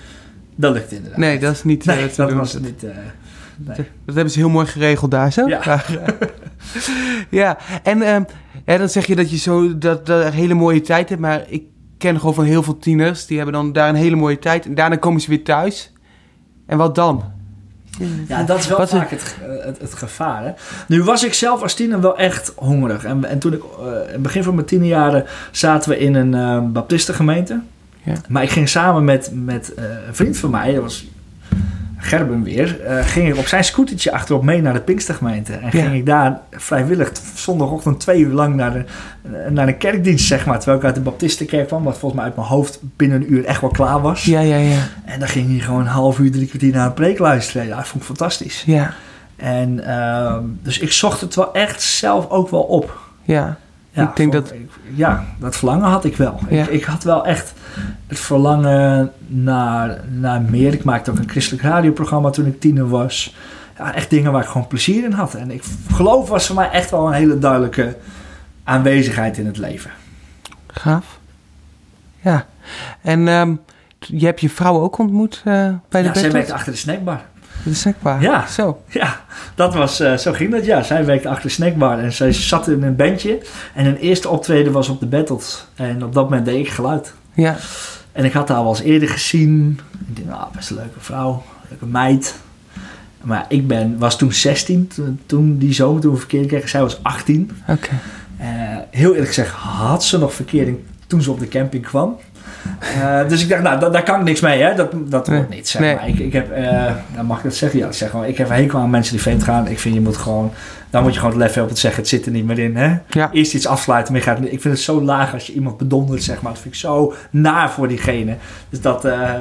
Dat lukt inderdaad. Nee, dat is niet... Nee, uh, dat was het niet... Uh, dat hebben ze heel mooi geregeld daar zo. Ja. Ja, en um, ja, dan zeg je dat je zo dat, dat een hele mooie tijd hebt. Maar ik ken gewoon van heel veel tieners. Die hebben dan daar een hele mooie tijd. En daarna komen ze weer thuis. En wat dan? Ja, dat is wel wat vaak het, het, het, gevaar. Hè? Nu was ik zelf als tiener wel echt hongerig. En, en toen ik uh, in het begin van mijn tienerjaren zaten we in een uh, baptistengemeente. Ja. Maar ik ging samen met, met uh, een vriend van mij, dat was Gerben weer, uh, ging ik op zijn scootertje achterop mee naar de Pinkstergemeente. En ging ik daar vrijwillig zondagochtend twee uur lang naar de, naar de kerkdienst, zeg maar. Terwijl ik uit de Baptistenkerk kwam, wat volgens mij uit mijn hoofd binnen een uur echt wel klaar was. Ja, ja, ja. En dan ging hij gewoon een half uur, drie kwartier naar een preek luisteren. Ja, dat vond ik fantastisch. Ja. En uh, dus ik zocht het wel echt zelf ook wel op. Ja. Ja, ik denk dat... ja, dat verlangen had ik wel. Ja. Ik, ik, had wel echt het verlangen naar, naar meer. Ik maakte ook een christelijk radioprogramma toen ik tiener was. Ja, echt dingen waar ik gewoon plezier in had. En ik geloof was voor mij echt wel een hele duidelijke aanwezigheid in het leven. Gaaf. Ja. En um, je hebt je vrouw ook ontmoet uh, bij de Ja, zij werkte achter de snackbar. De snackbar? Ja. Zo. Ja, dat was, uh, zo ging dat. Ja, zij werkte achter de snackbar en zij zat in een bandje. En hun eerste optreden was op de Battles. En op dat moment deed ik geluid. Ja. En ik had haar al eens eerder gezien. Ik dacht, nou, best een leuke vrouw, leuke meid. Maar ik ben, was toen 16, toen die zomer toen we verkering kregen. Zij was 18. Oké. Okay. Uh, heel eerlijk gezegd had ze nog verkering toen ze op de camping kwam. Uh, dus ik dacht, nou, daar kan ik niks mee, hè. Dat, dat wordt niet, zeg nee. maar. Ik, ik heb, uh, dan mag ik dat zeggen? Ja, ik zeg gewoon, ik heb een hekel aan mensen die vreemd gaan. Ik vind, je moet gewoon, dan moet je gewoon het lef om te zeggen, het zit er niet meer in, hè. Ja. Eerst iets afsluiten, maar gaat, ik vind het zo laag als je iemand bedondert, zeg maar. Dat vind ik zo naar voor diegene. Dus dat, uh,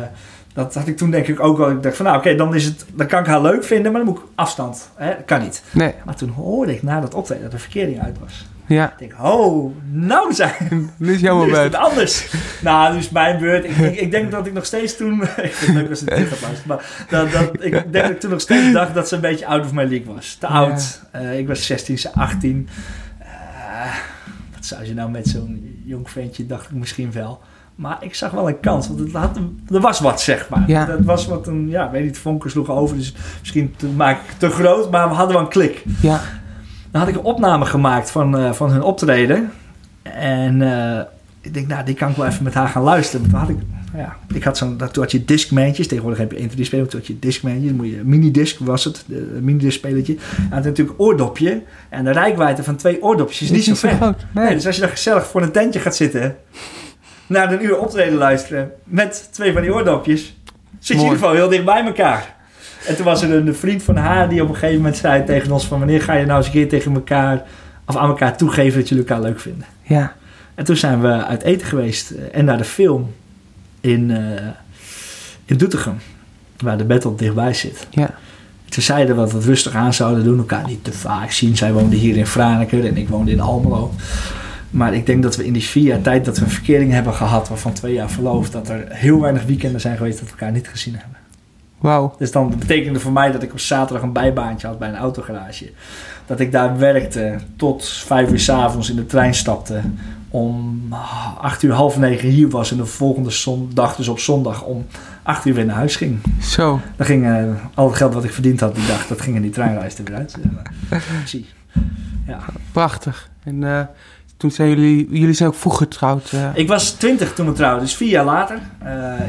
dat had ik toen denk ik ook wel. Ik dacht van, nou oké, okay, dan is het, dan kan ik haar leuk vinden, maar dan moet ik afstand. Hè? Dat kan niet. Nee. Maar toen hoorde ik na dat optreden dat de verkering uit was. Ja. Ik denk, oh, nou zijn. [laughs] [laughs] Nu is jouw het anders. nou, nu is mijn beurt. Ik, ik, ik, denk [laughs] dat ik nog steeds toen... ik vind het leuk als het dit gaat maar dat, dat, ik denk dat ik toen nog steeds dacht dat ze een beetje out of my league was. Te oud. Ja. Uh, ik was 16, ze 18. Uh, wat zou je nou met zo'n jong ventje, dacht ik misschien wel. Maar ik zag wel een kans, want het had, er was wat, zeg maar. Ja. Dat was wat een, ja, weet niet, vonken sloeg over. Dus misschien te, maak ik te groot, maar we hadden wel een klik. Ja. Dan had ik een opname gemaakt van, uh, van hun optreden. En uh, ik denk, nou, die kan ik wel even met haar gaan luisteren. Toen had ik, ja, ik had zo'n, toen had je discmantjes. Tegenwoordig heb je 1, 2, 3 spelen. Toen had je discmantjes. moet je, minidisc was het, een minidisc spelletje. En had natuurlijk oordopje. En de rijkwijde van twee oordopjes is niet, niet zo ver. Groot, nee. nee, dus als je dan gezellig voor een tentje gaat zitten... naar een uur optreden luisteren met twee van die oordopjes... zit je in ieder geval heel dicht bij elkaar. En toen was er een vriend van haar die op een gegeven moment zei tegen ons van... wanneer ga je nou eens een keer tegen elkaar... of aan elkaar toegeven dat jullie elkaar leuk vinden. Ja. En toen zijn we uit eten geweest en naar de film in, uh, in Doetinchem. Waar de battle dichtbij zit. Ja. Toen zeiden we dat we het rustig aan zouden doen. Elkaar niet te vaak zien. Zij woonde hier in Franeker en ik woonde in Almelo. Maar ik denk dat we in die vier jaar tijd dat we een verkering hebben gehad... waarvan twee jaar verloofd... dat er heel weinig weekenden zijn geweest dat we elkaar niet gezien hebben. Wauw. Dus dan betekende voor mij dat ik op zaterdag een bijbaantje had bij een autogarage. Dat ik daar werkte tot vijf uur s avonds in de trein stapte om acht uur, half negen hier was en de volgende zondag, dus op zondag, om acht uur weer naar huis ging. Zo. Dan ging uh, al het geld wat ik verdiend had die dag, dat ging in die treinreis er weer uit. Zie. Ja. Prachtig. En uh, toen zijn jullie, jullie zijn ook vroeg getrouwd. Uh. Ik was twintig toen we trouwden, dus vier jaar later.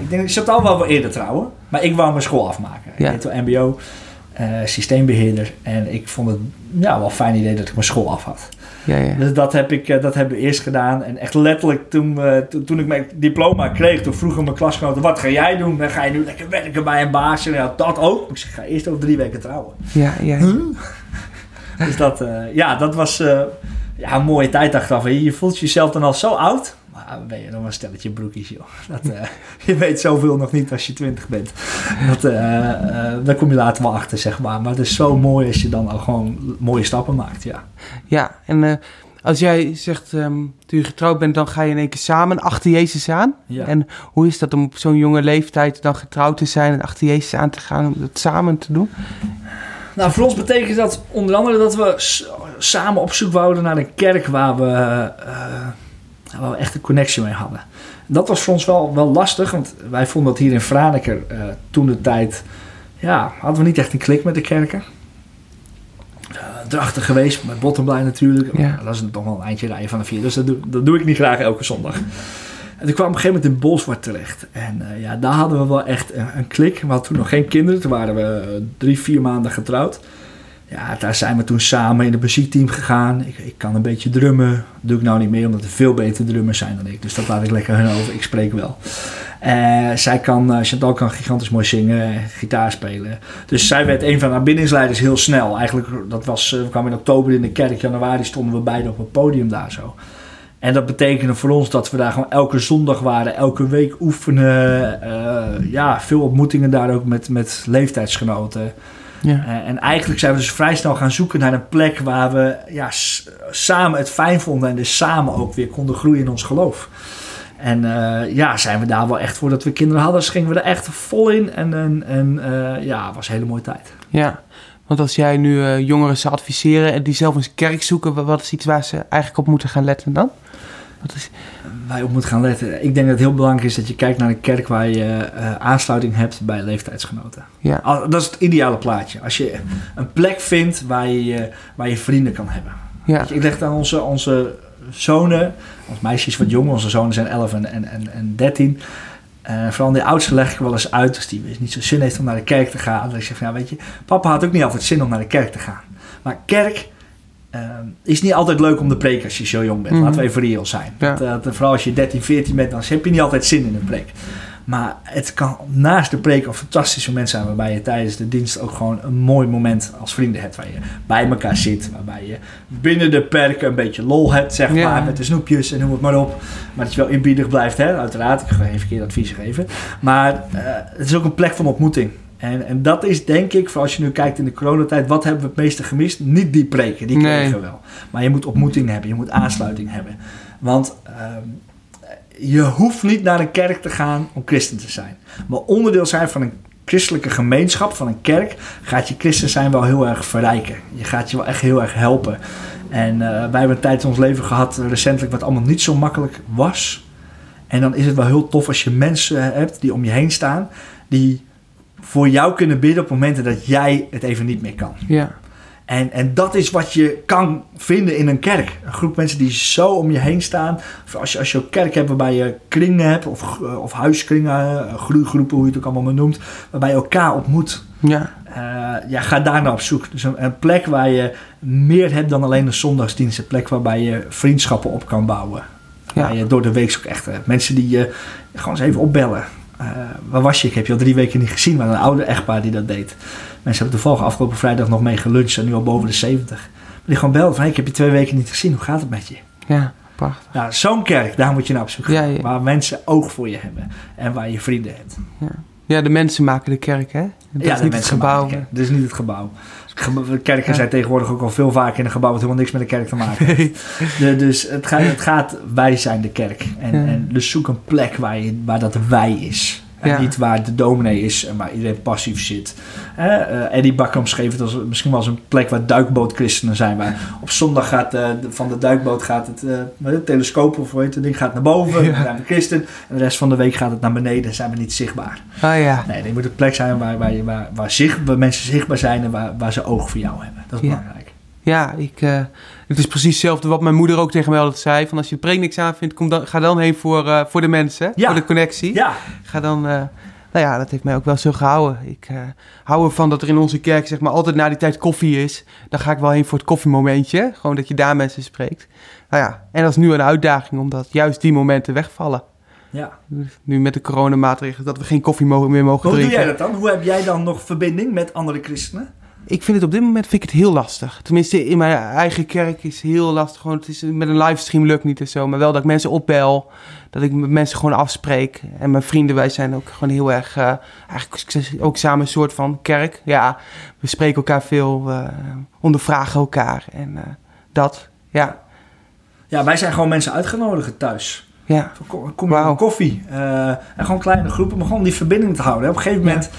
ik denk, ik zat al wel wel eerder trouwen, maar ik wou mijn school afmaken. Ja. Ik deed mbo, systeembeheerder en ik vond het ja, wel een fijn idee dat ik mijn school af had. Ja, ja. Dus dat, heb ik, dat hebben we eerst gedaan. En echt letterlijk toen, toen, ik mijn diploma kreeg, toen vroegen mijn klasgenoten: wat ga jij doen? Dan ga je nu lekker werken bij een baasje. Ja, dat ook. Ik zeg: ga eerst over drie weken trouwen. Ja, ja. [laughs] dus dat, ja, dat was ja, een mooie tijd achteraf. Je voelt jezelf dan al zo oud. Maar ben je nog een stelletje broekjes, joh. Dat, uh, [laughs] je weet zoveel nog niet als je twintig bent. Dat, daar kom je later wel achter, zeg maar. Maar het is zo mooi als je dan al gewoon mooie stappen maakt, ja. Ja, en als jij zegt, um, toen je getrouwd bent, dan ga je in één keer samen achter Jezus aan. Ja. En hoe is dat om op zo'n jonge leeftijd dan getrouwd te zijn en achter Jezus aan te gaan, om dat samen te doen? Nou, voor ons betekent dat onder andere dat we samen op zoek wouden naar een kerk waar we, uh, waar we echt een connectie mee hadden. Dat was voor ons wel, wel lastig, want wij vonden dat hier in Franeker uh, toen de tijd, ja, hadden we niet echt een klik met de kerken. Drachtig geweest, met Bottomblij natuurlijk. Ja. Dat is toch wel een eindje rijden van de vier, dus dat doe, dat doe ik niet graag elke zondag. En toen kwam op een gegeven moment in Bolsward terecht. En uh, ja, daar hadden we wel echt een, klik. We hadden toen nog geen kinderen. Toen waren we drie, vier maanden getrouwd. Ja, daar zijn we toen samen in het muziekteam gegaan. Ik, ik kan een beetje drummen. Dat doe ik nou niet meer, omdat er veel betere drummers zijn dan ik. Dus dat laat ik lekker hun over. Ik spreek wel. Uh, zij kan, uh, Chantal kan gigantisch mooi zingen, gitaar spelen. Dus zij werd een van haar bindingsleiders heel snel. Eigenlijk, dat was, we kwamen in oktober in de kerk. Januari stonden we beide op het podium daar zo. En dat betekende voor ons dat we daar gewoon elke zondag waren, elke week oefenen. Uh, ja, veel ontmoetingen daar ook met, met leeftijdsgenoten. Ja. Uh, en eigenlijk zijn we dus vrij snel gaan zoeken naar een plek waar we ja, samen het fijn vonden en dus samen ook weer konden groeien in ons geloof. En uh, ja, zijn we daar wel echt voordat we kinderen hadden, dus gingen we er echt vol in. En, en, en ja, het was een hele mooie tijd. Ja, want als jij nu uh, jongeren zou adviseren en die zelf een kerk zoeken, wat is iets waar ze eigenlijk op moeten gaan letten dan? Wat is... Waar je op moet gaan letten. Ik denk dat het heel belangrijk is dat je kijkt naar een kerk waar je uh, aansluiting hebt bij leeftijdsgenoten. Ja. Dat is het ideale plaatje. Als je een plek vindt waar je, waar je vrienden kan hebben. Ja. Je, ik leg aan onze, onze zonen, ons meisjes wat jong, onze zonen zijn 11 en, en, en 13. Uh, vooral die oudste leg ik wel eens uit, als die niet zo zin heeft om naar de kerk te gaan. Dan zeg ik van, ja, weet je, papa had ook niet altijd zin om naar de kerk te gaan. Maar kerk uh, is niet altijd leuk om te preken als je zo jong bent. Mhm. Laten we even reëel zijn. Ja. Dat, uh, vooral als je 13, 14 bent, dan heb je niet altijd zin in een preek. Maar het kan naast de preek een fantastisch moment zijn waarbij je tijdens de dienst ook gewoon een mooi moment als vrienden hebt. Waar je bij elkaar zit, waarbij je binnen de perken een beetje lol hebt, zeg Ja. maar, met de snoepjes en noem het maar op. Maar dat je wel inbiedig blijft, hè? uiteraard. Ik ga even verkeerd advies geven. Maar uh, het is ook een plek van ontmoeting. En, en dat is denk ik, voor als je nu kijkt in de coronatijd, wat hebben we het meeste gemist? Niet die preken, die kregen Nee. we wel. Maar je moet ontmoeting hebben, je moet aansluiting hebben. Want ehm, je hoeft niet naar een kerk te gaan om christen te zijn. Maar onderdeel zijn van een christelijke gemeenschap, van een kerk, gaat je christen zijn wel heel erg verrijken. Je gaat je wel echt heel erg helpen. En uh, wij hebben een tijd in ons leven gehad, recentelijk, wat allemaal niet zo makkelijk was. En dan is het wel heel tof als je mensen hebt die om je heen staan, die voor jou kunnen bidden op momenten dat jij het even niet meer kan. Ja. En, en dat is wat je kan vinden in een kerk. Een groep mensen die zo om je heen staan. Of als je, als je ook kerk hebt waarbij je kringen hebt, of, of huiskringen, uh, groeigroepen, hoe je het ook allemaal maar noemt, waarbij je elkaar ontmoet. Ja. Uh, ja, ga daar nou op zoek. Dus een, een, plek waar je meer hebt dan alleen een zondagsdienst. Een plek waarbij je vriendschappen op kan bouwen. Ja. Waar je door de week ook echt. Mensen die je gewoon eens even opbellen. Uh, waar was je? Ik heb je al drie weken niet gezien, maar een oude echtpaar die dat deed. Mensen hebben toevallig afgelopen vrijdag nog mee geluncht en nu al boven de 70. Maar die gewoon belden van, hey, ik heb je twee weken niet gezien, hoe gaat het met je? Ja, prachtig. Nou, zo'n kerk, daar moet je naar op zoek gaan. Ja, ja. Waar mensen oog voor je hebben en waar je vrienden hebt. Ja, ja de mensen maken de kerk, hè? Dat ja, is niet het gebouw. Dat is niet het gebouw. Kerken zijn tegenwoordig ook al veel vaker in een gebouw wat helemaal niks met de kerk te maken heeft. de, dus het gaat, het gaat, wij zijn de kerk. En, en dus zoek een plek waar, je, waar dat wij is. En Ja. niet waar de dominee is en waar iedereen passief zit. Eh, Eddie Bakker omschreef het als misschien wel als een plek waar duikbootchristenen zijn. Waar op zondag gaat eh, de- van de duikboot gaat het, eh, het telescoop of hoe heet het ding gaat naar boven. Ja. Zijn we christen. En de rest van de week gaat het naar beneden en zijn we niet zichtbaar. Ah ja. Nee, er moet een plek zijn waar, waar, je- waar, waar, zicht, waar mensen zichtbaar zijn en waar, waar ze oog voor jou hebben. Dat is Ja. belangrijk. Ja, ik, eh, het is precies hetzelfde wat mijn moeder ook tegen mij altijd zei. Van als je de preek niks aan vindt, kom dan, ga dan heen voor, eh, voor de mensen. Ja. Voor de connectie. Ja, Ga dan... eh, nou ja, dat heeft mij ook wel zo gehouden. Ik eh, hou ervan dat er in onze kerk zeg maar altijd na die tijd koffie is. Dan ga ik wel heen voor het koffiemomentje. Gewoon dat je daar mensen spreekt. Nou ja, en dat is nu een uitdaging omdat juist die momenten wegvallen. ja. Nu met de coronamaatregelen dat we geen koffie meer mogen Hoe doe drinken. jij dat dan? Hoe heb jij dan nog verbinding met andere christenen? Ik vind het op dit moment vind ik het heel lastig. Tenminste, in mijn eigen kerk is het heel lastig. Gewoon, het is, met een livestream lukt niet en zo. Maar wel dat ik mensen opbel. Dat ik met mensen gewoon afspreek. En mijn vrienden, wij zijn ook gewoon heel erg... eh, eigenlijk ook samen een soort van kerk. Ja, we spreken elkaar veel. We ondervragen elkaar. En eh, dat, ja. Ja, wij zijn gewoon mensen uitgenodigd thuis. Ja, Kom, kom op koffie. En gewoon kleine groepen, maar gewoon die verbinding te houden. Op een gegeven moment,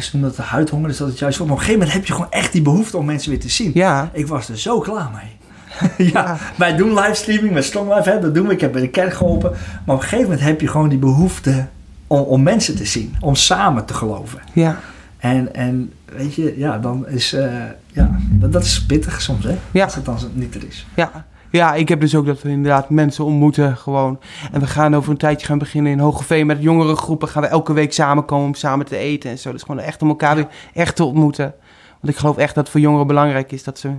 ze noemen dat de huidhonger, dus dat het juist op een gegeven moment heb je gewoon echt die behoefte om mensen weer te zien. ja, Ik was er zo klaar mee. [laughs] ja, Ja. wij doen livestreaming met Strong hè, dat doen we. Ik heb bij de kerk geholpen. Maar op een gegeven moment heb je gewoon die behoefte om, om mensen te zien. Om samen te geloven. ja. En, en weet je, ja, dan is, eh, ja, dat, dat is pittig soms, hè? Ja. Als het dan niet er is. Ja. Ja, ik heb dus ook dat we inderdaad mensen ontmoeten gewoon. En we gaan over een tijdje gaan beginnen in Hogeveen met jongere groepen. Gaan we elke week samenkomen om samen te eten en zo. Dus gewoon echt om elkaar weer echt te ontmoeten. Want ik geloof echt dat het voor jongeren belangrijk is dat ze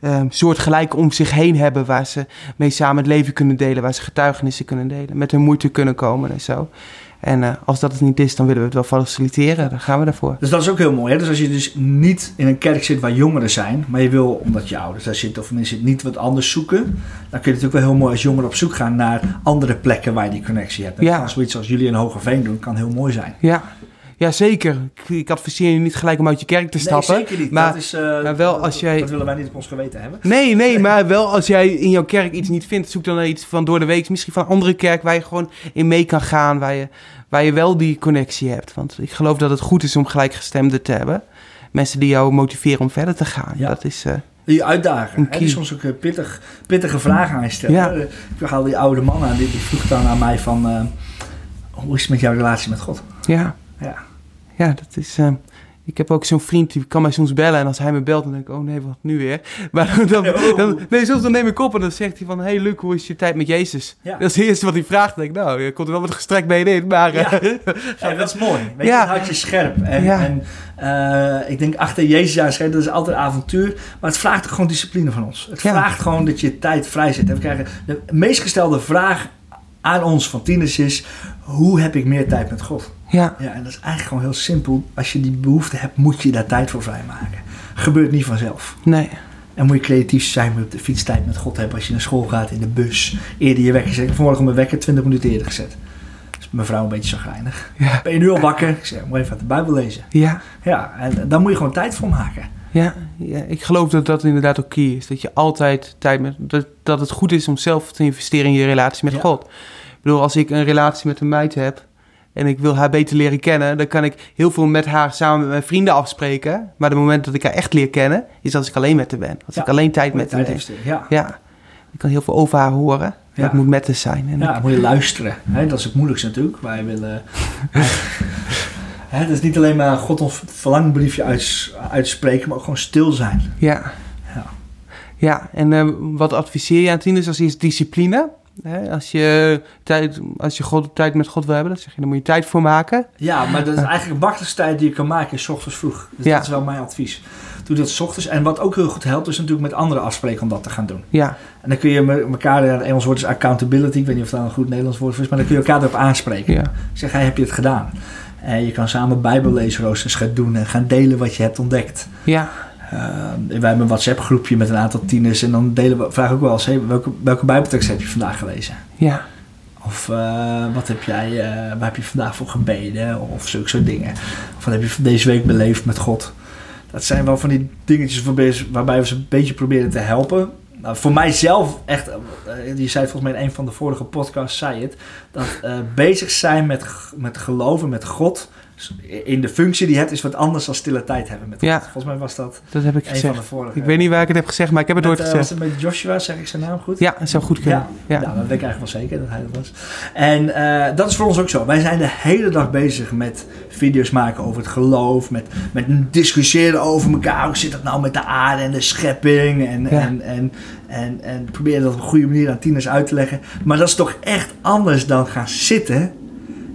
een soortgelijke om zich heen hebben. Waar ze mee samen het leven kunnen delen. Waar ze getuigenissen kunnen delen. Met hun moeite kunnen komen en zo. En eh, als dat het niet is, dan willen we het wel faciliteren. Dan gaan we daarvoor. Dus dat is ook heel mooi. Hè? Dus als je dus niet in een kerk zit waar jongeren zijn, maar je wil, omdat je ouders daar zitten of mensen niet wat anders zoeken, dan kun je natuurlijk wel heel mooi als jongeren op zoek gaan naar andere plekken waar je die connectie hebt. En Ja. zoiets als jullie in Hogeveen doen, kan heel mooi zijn. Ja, ja zeker. Ik, ik adviseer je niet gelijk om uit je kerk te stappen. Nee, zeker niet. maar- dat is, eh, maar wel als jij- Dat willen wij niet op ons geweten hebben. Nee, nee, maar wel als jij in jouw kerk iets niet vindt, zoek dan naar iets van door de week, misschien van een andere kerk waar je gewoon in mee kan gaan, waar je, waar je wel die connectie hebt. Want ik geloof dat het goed is om gelijkgestemden te hebben. Mensen die jou motiveren om verder te gaan. Ja. Dat is, eh, Die uitdagen. Hè? Die soms ook eh, pittig, pittige vragen aan je stellen. Ja. Ik haal die oude man aan, die, die vroeg dan aan mij van, hoe is het met jouw relatie met God? ja, Ja. ja, dat is... eh, ik heb ook zo'n vriend die kan mij soms bellen. En als hij me belt, dan denk ik, oh nee, wat nu weer? [laughs] Maar dan, Oh. dan, nee, soms dan neem ik op en dan zegt hij van... Hey Luc, hoe is je tijd met Jezus? Ja. Dat is het eerste wat hij vraagt. Dan denk ik, nou, je komt er wel met gestrekt been in. Maar Ja. eh, [laughs] Ja, dat is mooi. Weet Ja. je, het houdt je scherp. En, en eh, ik denk achter Jezus aan scherp, dat is altijd avontuur. Maar het vraagt gewoon discipline van ons. Het vraagt gewoon dat je tijd vrij zet. En we krijgen de meest gestelde vraag aan ons van tieners is... Hoe heb ik meer tijd met God? Ja, Ja, en dat is eigenlijk gewoon heel simpel. Als je die behoefte hebt, moet je daar tijd voor vrijmaken. Gebeurt niet vanzelf. nee. En moet je creatief zijn, moet je op de fiets tijd met God hebben. Als je naar school gaat, in de bus, eerder je wekker zet. Ik heb vanmorgen mijn wekker 20 minuten eerder gezet. Dus mijn vrouw een beetje zagrijnig. Ja, Ben je nu al wakker? Ik zeg, moet even uit de Bijbel lezen. ja. Ja, en daar moet je gewoon tijd voor maken. Ja, ja, ik geloof dat dat inderdaad ook key is. Dat je altijd tijd met. Dat, dat het goed is om zelf te investeren in je relatie met Ja. God. Ik bedoel, als ik een relatie met een meid heb. En ik wil haar beter leren kennen. dan kan ik heel veel met haar samen met mijn vrienden afspreken. Maar het moment dat ik haar echt leer kennen. is als ik alleen met haar ben. Als Ja, ik alleen tijd met haar investeren. Ja. Ja, ik kan heel veel over haar horen. Ja. Dat moet met haar zijn. En ja, ik- moet je luisteren. Hè, dat is het moeilijkste natuurlijk. Wij willen... [laughs] Hè, het is niet alleen maar God ons verlangbriefje uits, uitspreken, maar ook gewoon stil zijn. ja. Ja. Ja, en eh, wat adviseer je aan tieners als eerst discipline? Hè, als, je tijd, als je God, tijd met God wil hebben, dan zeg je, dan moet je tijd voor maken. Ja, maar dat is eigenlijk de makkelijkste tijd die je kan maken is 's ochtends vroeg. Dus Ja. dat is wel mijn advies. Doe dat 's ochtends. En wat ook heel goed helpt, is natuurlijk met anderen afspreken om dat te gaan doen. Ja, En dan kun je me- elkaar, ja, het Engels woord is accountability, ik weet niet of dat een goed Nederlands woord is, maar dan kun je elkaar erop aanspreken. ja, zeg, hey, heb je het gedaan? En je kan samen bijbelleesroosters gaan doen en gaan delen wat je hebt ontdekt. ja, Uh, wij hebben een WhatsApp groepje met een aantal tieners en dan delen we, vraag ook wel eens, hey, welke, welke bijbeltekst heb je vandaag gelezen? ja, Of eh, wat heb jij, eh, waar heb je vandaag voor gebeden? Of zulke soort dingen. Of wat heb je deze week beleefd met God? Dat zijn wel van die dingetjes waarbij, we ze een beetje proberen te helpen. Nou, voor mijzelf echt, je zei volgens mij in een van de vorige podcasts, zei het, dat bezig zijn met, met geloven, met God, in de functie die je hebt, is wat anders dan stille tijd hebben met God. Ja. Volgens mij was dat Dat heb ik een gezegd. van de vorige. Ik weet niet waar ik het heb gezegd, maar ik heb het met, nooit eh, gezegd. met Joshua, zeg ik zijn naam goed? Ja, het zou goed kunnen. Ja, Ja. Nou, dat weet ik eigenlijk wel zeker dat hij dat was. En eh, dat is voor ons ook zo. Wij zijn de hele dag bezig met video's maken over het geloof, met, met discussiëren over elkaar. Hoe zit dat nou met de aarde en de schepping? En, Ja. en, en, en, en proberen dat op een goede manier aan tieners uit te leggen. Maar dat is toch echt anders dan gaan zitten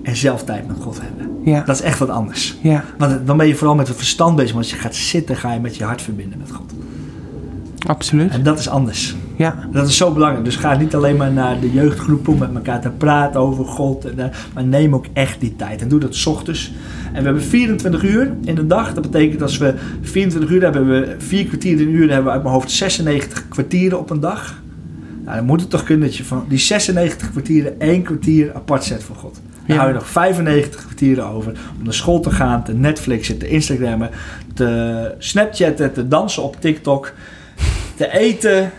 en zelf tijd met God hebben. Ja. Dat is echt wat anders. Ja, Want dan ben je vooral met het verstand bezig. Maar als je gaat zitten, ga je met je hart verbinden met God. absoluut. En dat is anders. Ja, Dat is zo belangrijk. Dus ga niet alleen maar naar de jeugdgroep om met elkaar te praten over God. En, eh, maar neem ook echt die tijd. En doe dat 's ochtends. En we hebben 24 uur in de dag. Dat betekent als we 24 uur hebben, hebben we vier kwartier in een uur. Dan hebben we uit mijn hoofd 96 kwartieren op een dag. Nou, dan moet het toch kunnen dat je van die 96 kwartieren één kwartier apart zet voor God. Dan Ja. hou je nog 95 kwartieren over om naar school te gaan, te Netflixen, te Instagrammen, te Snapchatten, te dansen op TikTok, te eten.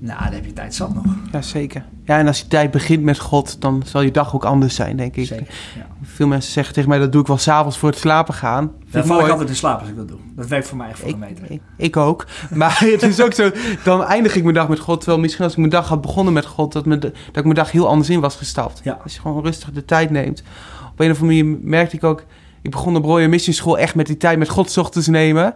Nou, dan heb je tijd zat nog. ja, zeker. Ja, en als je tijd begint met God, dan zal je dag ook anders zijn, denk ik. Zeker. Ja. Veel mensen zeggen tegen mij, dat doe ik wel s'avonds voor het slapen gaan. Dan val ik altijd in slaap als ik dat doe. Dat werkt voor mij echt voor Ik, een meter. ik, ik ook. Maar [laughs] het is ook zo, dan eindig ik mijn dag met God. Terwijl misschien als ik mijn dag had begonnen met God, dat, me, dat ik mijn dag heel anders in was gestapt. Ja. Als je gewoon rustig de tijd neemt. Op een of andere manier merkte ik ook, ik begon de Royal Mission School echt met die tijd met God ochtends nemen.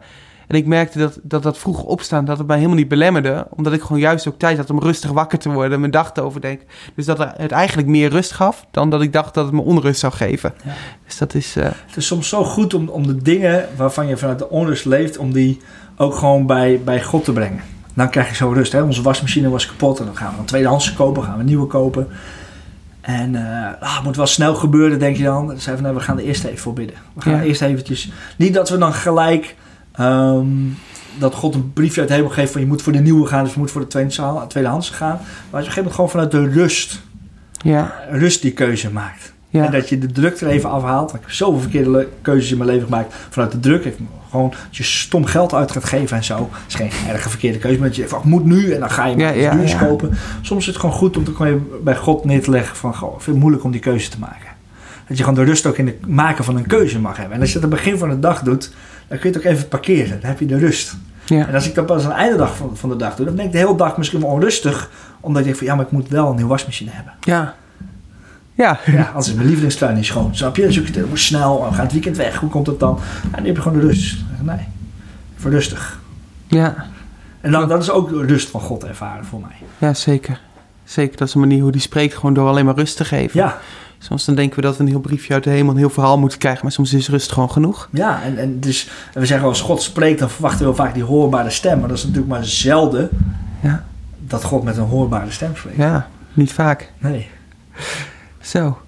En ik merkte dat dat, dat vroeg opstaan, dat het mij helemaal niet belemmerde. Omdat ik gewoon juist ook tijd had om rustig wakker te worden en mijn dag te overdenken. Dus dat het eigenlijk meer rust gaf dan dat ik dacht dat het me onrust zou geven. Ja. Dus dat is, eh, Het is soms zo goed om, om de dingen waarvan je vanuit de onrust leeft, om die ook gewoon bij, bij God te brengen. Dan krijg je zo rust. Hè? Onze wasmachine was kapot en dan gaan we een tweedehands kopen, gaan we een nieuwe kopen. En eh ah, het moet wel snel gebeuren, denk je dan. Dan zei van, nee, we gaan er eerst even voor bidden. We gaan Ja. eerst eventjes... Niet dat we dan gelijk... ehm, dat God een briefje uit de hemel geeft van je moet voor de nieuwe gaan, dus je moet voor de tweedehands tweedehands gaan. Maar als je op een gegeven moment gewoon vanuit de rust, ja, rust die keuze maakt. ja, En dat je de druk er even afhaalt. Want ik heb zoveel verkeerde keuzes in mijn leven gemaakt. Vanuit de druk. Ik, gewoon dat je stom geld uit gaat geven en zo. Dat is geen erge verkeerde keuze. Maar dat je van, ik moet nu. En dan ga je maar Ja, iets kopen. Soms is het gewoon goed om even bij God neer te leggen. Van, goh, vind het moeilijk om die keuze te maken. Dat je gewoon de rust ook in het maken van een keuze mag hebben. En als je dat aan het begin van de dag doet. Dan kun je het ook even parkeren. Dan heb je de rust. ja. En als ik dat pas aan het einde dag van, van de dag doe. Dan ben ik de hele dag misschien wel onrustig. Omdat ik denk van ja, maar ik moet wel een nieuwe wasmachine hebben. Ja. Ja. Ja, als is mijn lievelingstuin niet schoon. Snap je? Dan zoek je het, moet snel. We gaan het weekend weg. Hoe komt het dan? En dan heb je gewoon de rust. Nee, voor rustig. Ja. En dan, dat is ook de rust van God ervaren voor mij. Ja, zeker. Zeker, dat is een manier hoe die spreekt, gewoon door alleen maar rust te geven. Ja, Soms dan denken we dat we een heel briefje uit de hemel, een heel verhaal moeten krijgen, maar soms is rust gewoon genoeg. ja en, en dus, we zeggen als God spreekt, dan verwachten we vaak die hoorbare stem. Maar dat is natuurlijk maar zelden Ja, dat God met een hoorbare stem spreekt. ja niet vaak. Nee. Zo.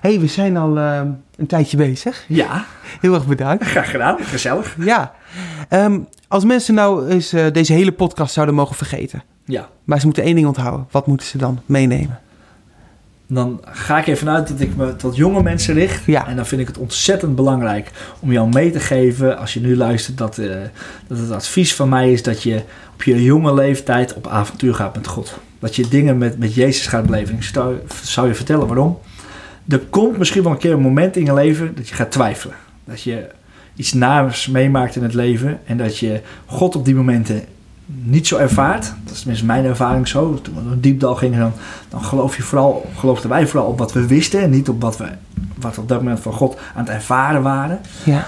Hé, hey, we zijn al ehm, een tijdje bezig. Ja, Heel erg bedankt. graag gedaan. Gezellig. Ja. Ehm, als mensen nou eens eh, deze hele podcast zouden mogen vergeten, Ja. maar ze moeten één ding onthouden, wat moeten ze dan meenemen? Dan ga ik even uit dat ik me tot jonge mensen richt. Ja. En dan vind ik het ontzettend belangrijk om jou mee te geven, als je nu luistert, dat, eh, dat het advies van mij is dat je op je jonge leeftijd op avontuur gaat met God. Dat je dingen met, met Jezus gaat beleven. Ik zou, zou je vertellen waarom. Er komt misschien wel een keer een moment in je leven dat je gaat twijfelen. Dat je iets naars meemaakt in het leven en dat je God op die momenten niet zo ervaart. Dat is tenminste mijn ervaring zo. Toen we een diepdal gingen, dan, dan geloof je vooral, geloofden wij vooral op wat we wisten en niet op wat we wat op dat moment van God aan het ervaren waren. Ja.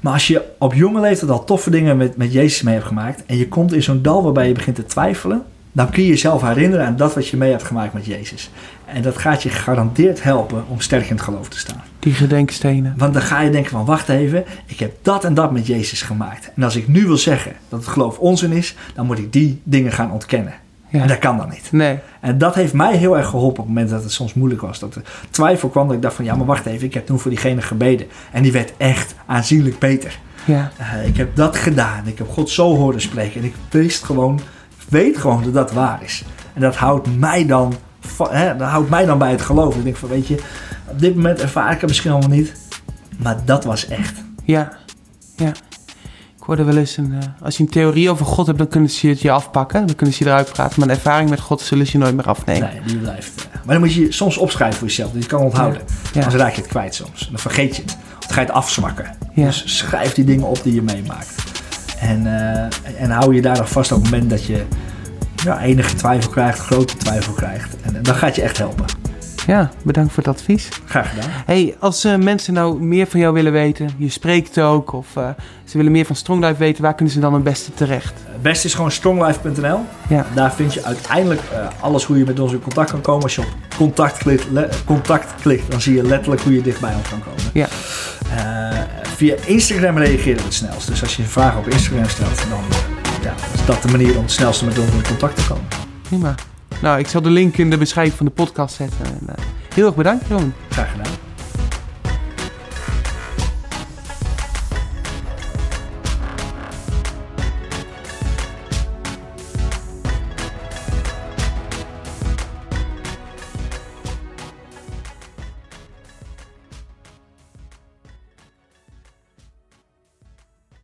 Maar als je op jonge leeftijd al toffe dingen met, met Jezus mee hebt gemaakt en je komt in zo'n dal waarbij je begint te twijfelen, dan kun je jezelf herinneren aan dat wat je mee hebt gemaakt met Jezus. En dat gaat je gegarandeerd helpen om sterk in het geloof te staan. Die gedenkstenen. Want dan ga je denken van wacht even, ik heb dat en dat met Jezus gemaakt. En als ik nu wil zeggen dat het geloof onzin is, dan moet ik die dingen gaan ontkennen. Ja. En dat kan dan niet. Nee. En dat heeft mij heel erg geholpen op het moment dat het soms moeilijk was. Dat er twijfel kwam, dat ik dacht van ja, maar wacht even, ik heb toen voor diegene gebeden. En die werd echt aanzienlijk beter. Ja. Eh, ik heb dat gedaan. Ik heb God zo horen spreken. En ik wist gewoon, weet gewoon dat dat waar is. En dat houdt mij dan, hè, dat houdt mij dan bij het geloof. Ik denk van weet je, op dit moment ervaar ik het misschien allemaal niet. Maar dat was echt. Ja, ja. Ik hoorde wel eens, een, eh, als je een theorie over God hebt, dan kunnen ze het je afpakken. Dan kunnen ze je eruit praten. Maar een ervaring met God zullen ze je nooit meer afnemen. Nee, die blijft. eh. Maar dan moet je soms opschrijven voor jezelf. Dat je kan onthouden. Ja. Anders raak je het kwijt soms. Dan vergeet je het. Of dan ga je het afzwakken. Ja. Dus schrijf die dingen op die je meemaakt. En, eh, en hou je daar nog vast op het moment dat je ja, enige twijfel krijgt, grote twijfel krijgt. En, dan gaat je echt helpen. Ja, bedankt voor het advies. Graag gedaan. Hey, als eh, mensen nou meer van jou willen weten, je spreekt ook, of eh, ze willen meer van Strong Life weten, waar kunnen ze dan het beste terecht? Het beste is gewoon stronglife.nl. Ja. Daar vind je uiteindelijk eh, alles hoe je met ons in contact kan komen. Als je op contact klikt, contact klikt, dan zie je letterlijk hoe je dichtbij ons kan komen. Ja. Via Instagram reageren we het snelst. Dus als je een vraag op Instagram stelt, dan ja, is dat de manier om het snelste met ons in contact te komen. Prima. Nou, ik zal de link in de beschrijving van de podcast zetten. En, eh, heel erg bedankt, Ron. Graag gedaan.